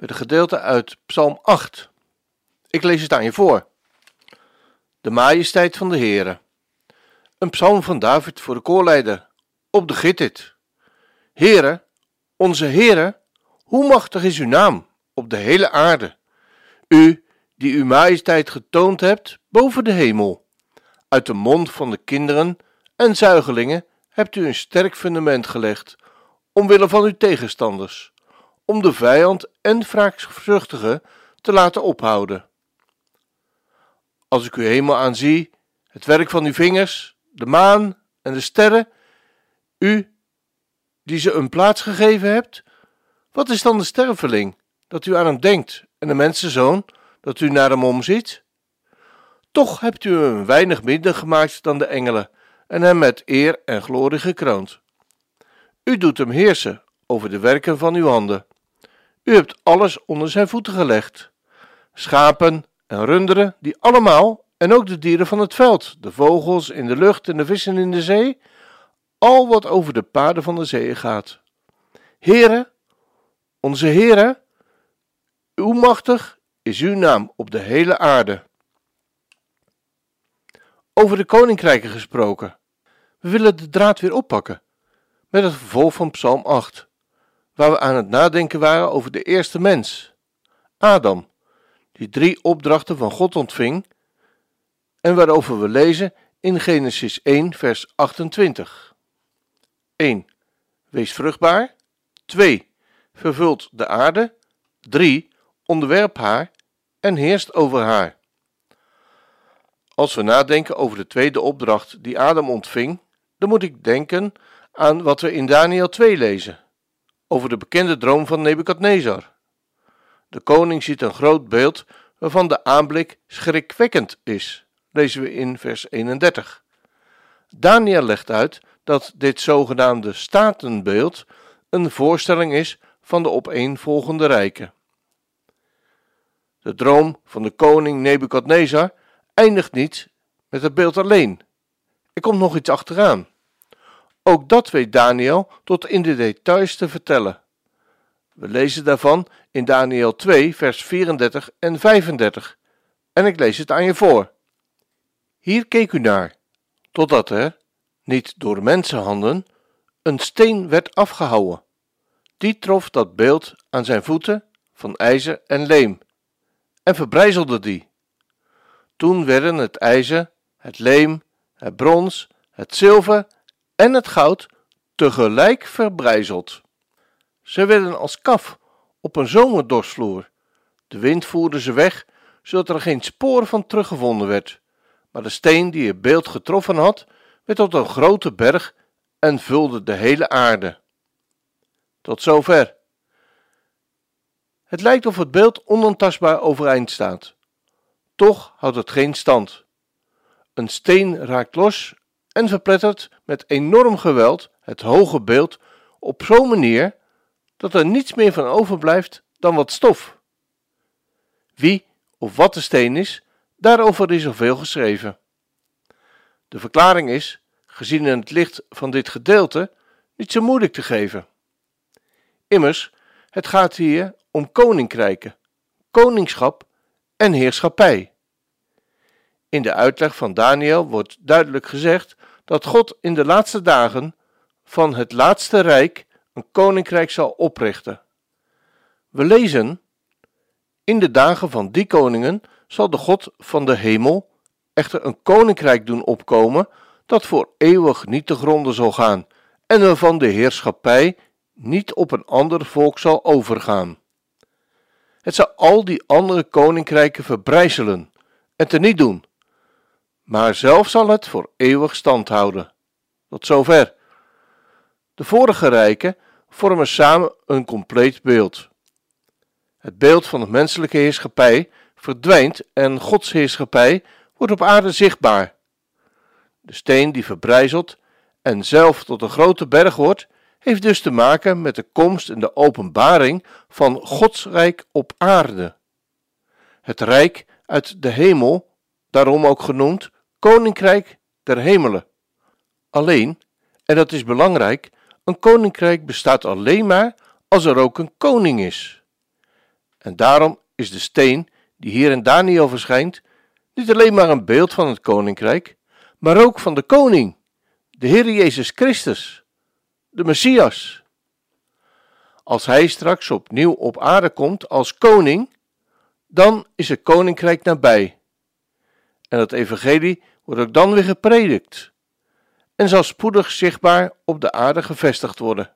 met een gedeelte uit Psalm 8. Ik lees het aan je voor. De majesteit van de Heere. Een psalm van David voor de koorleider op de Gittit. Heere, onze Heere, hoe machtig is uw naam op de hele aarde. U die uw majesteit getoond hebt boven de hemel. Uit de mond van de kinderen en zuigelingen hebt u een sterk fundament gelegd, omwille van uw tegenstanders om de vijand en wraakzuchtige te laten ophouden. Als ik uw hemel aanzie, het werk van uw vingers, de maan en de sterren, u die ze een plaats gegeven hebt, wat is dan de sterveling dat u aan hem denkt en de mensenzoon dat u naar hem omziet? Toch hebt u hem weinig minder gemaakt dan de engelen en hem met eer en glorie gekroond. U doet hem heersen over de werken van uw handen. U hebt alles onder zijn voeten gelegd. Schapen en runderen, die allemaal, en ook de dieren van het veld, de vogels in de lucht en de vissen in de zee, al wat over de paden van de zee gaat. Heere, onze Heere, uw machtig is uw naam op de hele aarde. Over de koninkrijken gesproken. We willen de draad weer oppakken met het vervolg van Psalm 8 waar we aan het nadenken waren over de eerste mens, Adam, die drie opdrachten van God ontving en waarover we lezen in Genesis 1, vers 28. 1. Wees vruchtbaar. 2. Vervult de aarde. 3. Onderwerp haar en heerst over haar. Als we nadenken over de tweede opdracht die Adam ontving, dan moet ik denken aan wat we in Daniel 2 lezen over de bekende droom van Nebukadnezar. De koning ziet een groot beeld waarvan de aanblik schrikwekkend is, lezen we in vers 31. Daniel legt uit dat dit zogenaamde statenbeeld een voorstelling is van de opeenvolgende rijken. De droom van de koning Nebukadnezar eindigt niet met het beeld alleen. Er komt nog iets achteraan. Ook dat weet Daniel tot in de details te vertellen. We lezen daarvan in Daniel 2, vers 34 en 35. En ik lees het aan je voor. Hier keek u naar, totdat er, niet door mensenhanden, een steen werd afgehouwen. Die trof dat beeld aan zijn voeten van ijzer en leem en verbrijzelde die. Toen werden het ijzer, het leem, het brons, het zilver en het goud tegelijk verbrijzeld. Ze werden als kaf op een zomerdorsvloer. De wind voerde ze weg, zodat er geen spoor van teruggevonden werd. Maar de steen die het beeld getroffen had, werd tot een grote berg en vulde de hele aarde. Tot zover. Het lijkt of het beeld onontastbaar overeind staat. Toch houdt het geen stand. Een steen raakt los en verplettert met enorm geweld het hoge beeld op zo'n manier dat er niets meer van overblijft dan wat stof. Wie of wat de steen is, daarover is al veel geschreven. De verklaring is, gezien in het licht van dit gedeelte, niet zo moeilijk te geven. Immers, het gaat hier om koninkrijken, koningschap en heerschappij. In de uitleg van Daniel wordt duidelijk gezegd dat God in de laatste dagen van het laatste rijk een koninkrijk zal oprichten. We lezen: In de dagen van die koningen zal de God van de hemel echter een koninkrijk doen opkomen dat voor eeuwig niet te gronden zal gaan en waarvan de heerschappij niet op een ander volk zal overgaan. Het zal al die andere koninkrijken verbrijzelen en teniet doen maar zelf zal het voor eeuwig stand houden. Tot zover. De vorige rijken vormen samen een compleet beeld. Het beeld van de menselijke heerschappij verdwijnt en Gods heerschappij wordt op aarde zichtbaar. De steen die verbrijzelt en zelf tot een grote berg wordt, heeft dus te maken met de komst en de openbaring van Gods rijk op aarde. Het rijk uit de hemel, daarom ook genoemd Koninkrijk der Hemelen. Alleen, en dat is belangrijk, een koninkrijk bestaat alleen maar als er ook een koning is. En daarom is de steen die hier in Daniel verschijnt niet alleen maar een beeld van het koninkrijk, maar ook van de koning, de Heer Jezus Christus, de Messias. Als hij straks opnieuw op aarde komt als koning, dan is het koninkrijk nabij. En het evangelie wordt ook dan weer gepredikt en zal spoedig zichtbaar op de aarde gevestigd worden.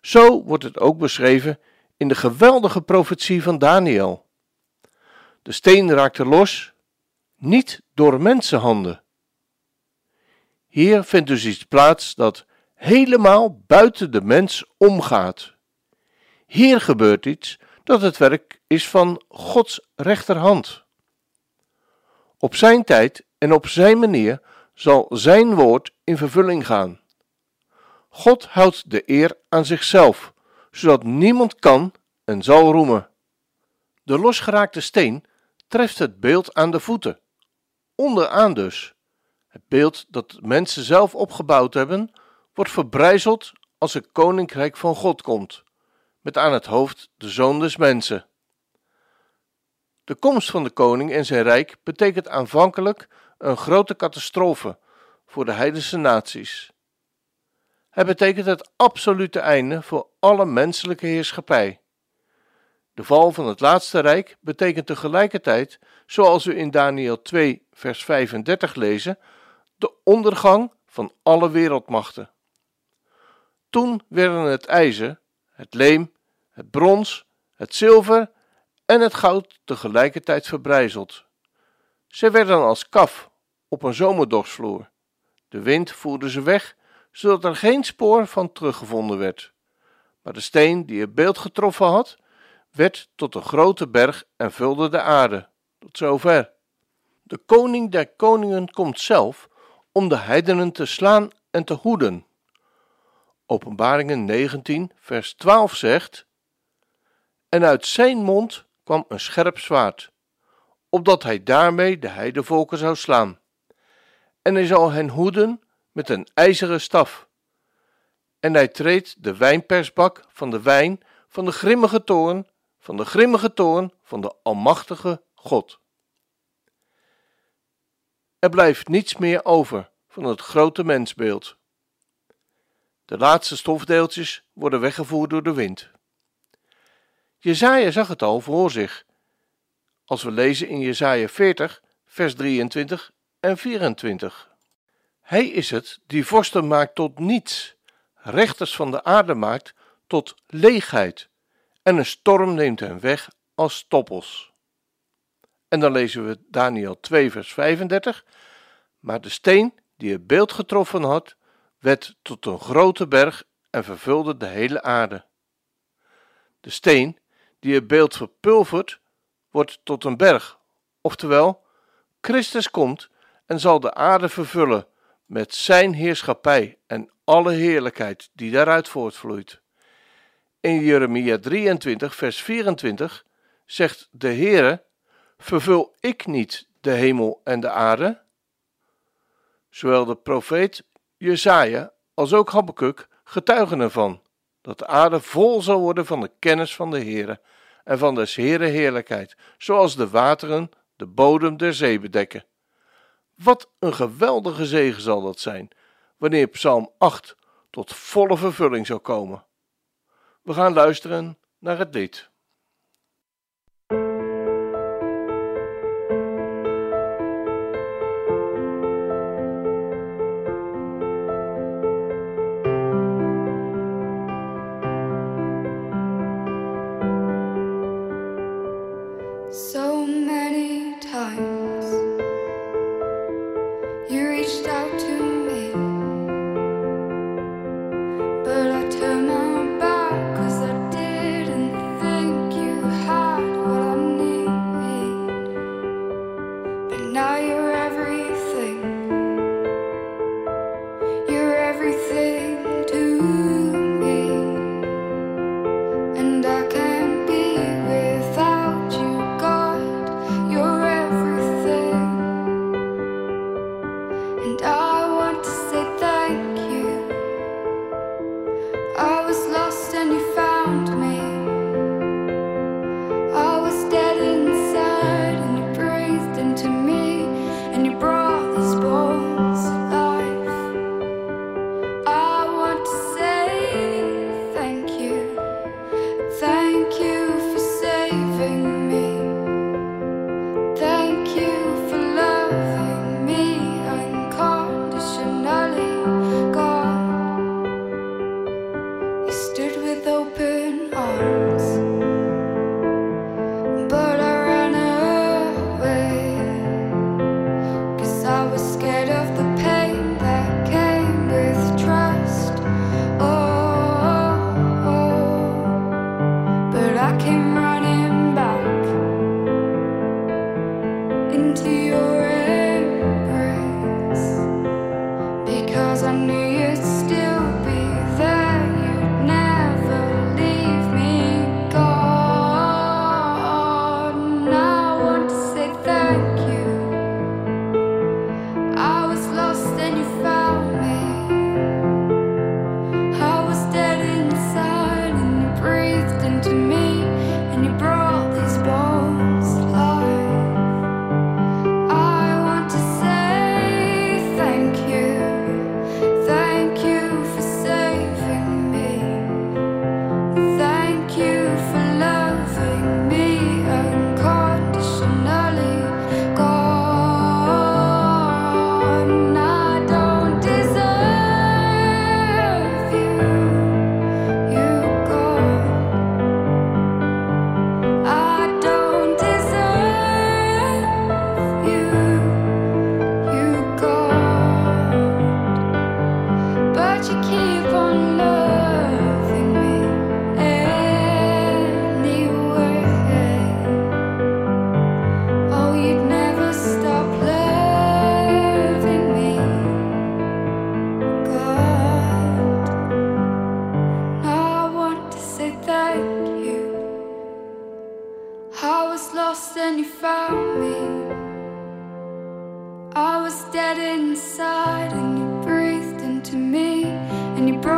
Zo wordt het ook beschreven in de geweldige profetie van Daniel. De steen raakte los, niet door mensenhanden. Hier vindt dus iets plaats dat helemaal buiten de mens omgaat. Hier gebeurt iets dat het werk is van Gods rechterhand. Op zijn tijd en op zijn manier zal zijn woord in vervulling gaan. God houdt de eer aan zichzelf, zodat niemand kan en zal roemen. De losgeraakte steen treft het beeld aan de voeten, onderaan dus. Het beeld dat mensen zelf opgebouwd hebben, wordt verbrijzeld als het koninkrijk van God komt, met aan het hoofd de zoon des mensen. De komst van de koning en zijn rijk betekent aanvankelijk een grote catastrofe voor de heidense naties. Het betekent het absolute einde voor alle menselijke heerschappij. De val van het laatste rijk betekent tegelijkertijd, zoals we in Daniel 2, vers 35 lezen, de ondergang van alle wereldmachten. Toen werden het ijzer, het leem, het brons, het zilver en het goud tegelijkertijd verbrijzeld. Zij werden als kaf op een zomerdogsvloer. De wind voerde ze weg, zodat er geen spoor van teruggevonden werd. Maar de steen die het beeld getroffen had, werd tot een grote berg en vulde de aarde. Tot zover. De koning der koningen komt zelf om de heidenen te slaan en te hoeden. Openbaringen 19, vers 12 zegt: En uit zijn mond kwam een scherp zwaard, opdat hij daarmee de heidevolken zou slaan. En hij zal hen hoeden met een ijzeren staf. En hij treedt de wijnpersbak van de wijn van de grimmige toorn, van de grimmige toorn van de Almachtige God. Er blijft niets meer over van het grote mensbeeld. De laatste stofdeeltjes worden weggevoerd door de wind. Jezaja zag het al voor zich, als we lezen in Jezaja 40, vers 23 en 24. Hij is het die vorsten maakt tot niets, rechters van de aarde maakt tot leegheid, en een storm neemt hen weg als stoppels. En dan lezen we Daniel 2, vers 35. Maar de steen die het beeld getroffen had, werd tot een grote berg en vervulde de hele aarde. De steen die het beeld verpulvert, wordt tot een berg, oftewel, Christus komt en zal de aarde vervullen met zijn heerschappij en alle heerlijkheid die daaruit voortvloeit. In Jeremia 23, vers 24 zegt de Heere: Vervul ik niet de hemel en de aarde? Zowel de profeet Jesaja als ook Habakkuk getuigen ervan dat de aarde vol zal worden van de kennis van de Heere en van des Heere heerlijkheid, zoals de wateren de bodem der zee bedekken. Wat een geweldige zegen zal dat zijn, wanneer Psalm 8 tot volle vervulling zal komen. We gaan luisteren naar het lied. So many times when you broke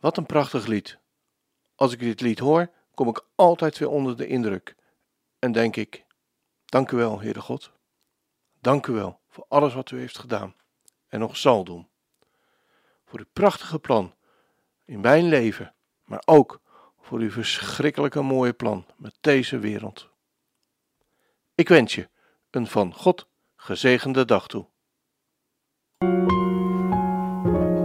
Wat een prachtig lied. Als ik dit lied hoor, kom ik altijd weer onder de indruk. En denk ik, dank u wel, Heere God. Dank u wel voor alles wat u heeft gedaan en nog zal doen. Voor uw prachtige plan in mijn leven, maar ook voor uw verschrikkelijke mooie plan met deze wereld. Ik wens je een van God gezegende dag toe.